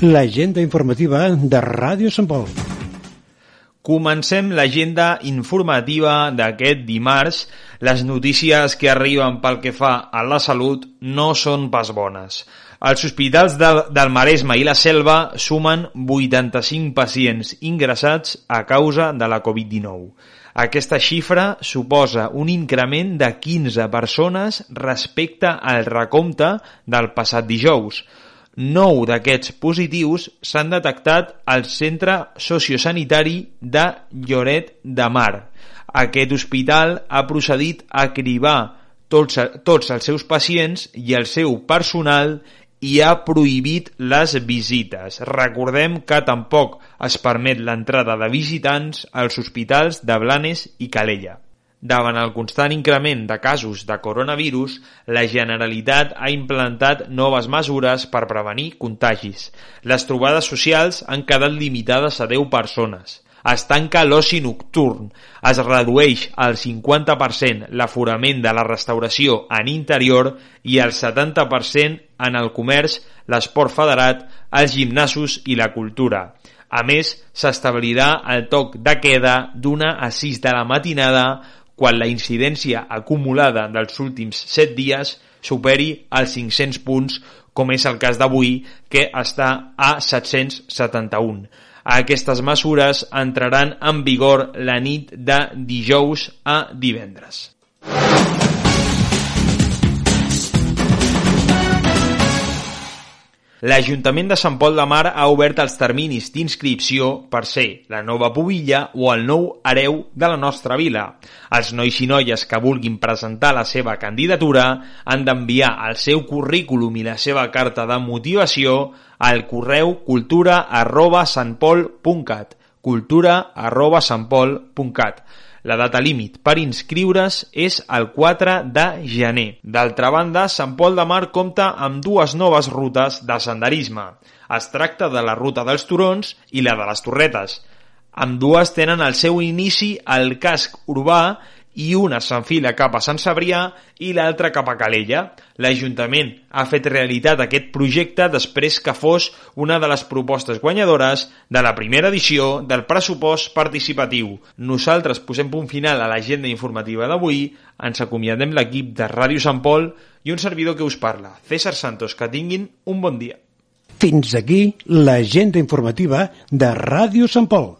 l'agenda informativa de Ràdio Sant Pol. Comencem l'agenda informativa d'aquest dimarts. Les notícies que arriben pel que fa a la salut no són pas bones. Els hospitals de, del Maresme i la Selva sumen 85 pacients ingressats a causa de la Covid-19. Aquesta xifra suposa un increment de 15 persones respecte al recompte del passat dijous. Nou d'aquests positius s'han detectat al centre sociosanitari de Lloret de Mar. Aquest hospital ha procedit a cribar tots, tots els seus pacients i el seu personal i ha prohibit les visites. Recordem que tampoc es permet l'entrada de visitants als hospitals de Blanes i Calella. Davant el constant increment de casos de coronavirus, la Generalitat ha implantat noves mesures per prevenir contagis. Les trobades socials han quedat limitades a 10 persones. Es tanca l'oci nocturn. Es redueix al 50% l'aforament de la restauració en interior i al 70% en el comerç, l'esport federat, els gimnasos i la cultura. A més, s'establirà el toc de queda d'una a 6 de la matinada quan la incidència acumulada dels últims 7 dies superi els 500 punts, com és el cas d'avui, que està a 771. Aquestes mesures entraran en vigor la nit de dijous a divendres. L'Ajuntament de Sant Pol de Mar ha obert els terminis d'inscripció per ser la nova pubilla o el nou hereu de la nostra vila. Els nois i noies que vulguin presentar la seva candidatura han d'enviar el seu currículum i la seva carta de motivació al correu cultura arroba cultura arroba la data límit per inscriure's és el 4 de gener. D'altra banda, Sant Pol de Mar compta amb dues noves rutes de senderisme. Es tracta de la ruta dels Turons i la de les Torretes. Amb dues tenen el seu inici al casc urbà i una s'enfila cap a Sant Cebrià i l'altra cap a Calella. L'Ajuntament ha fet realitat aquest projecte després que fos una de les propostes guanyadores de la primera edició del pressupost participatiu. Nosaltres posem punt final a l'agenda informativa d'avui, ens acomiadem l'equip de Ràdio Sant Pol i un servidor que us parla, César Santos. Que tinguin un bon dia. Fins aquí l'agenda informativa de Ràdio Sant Pol.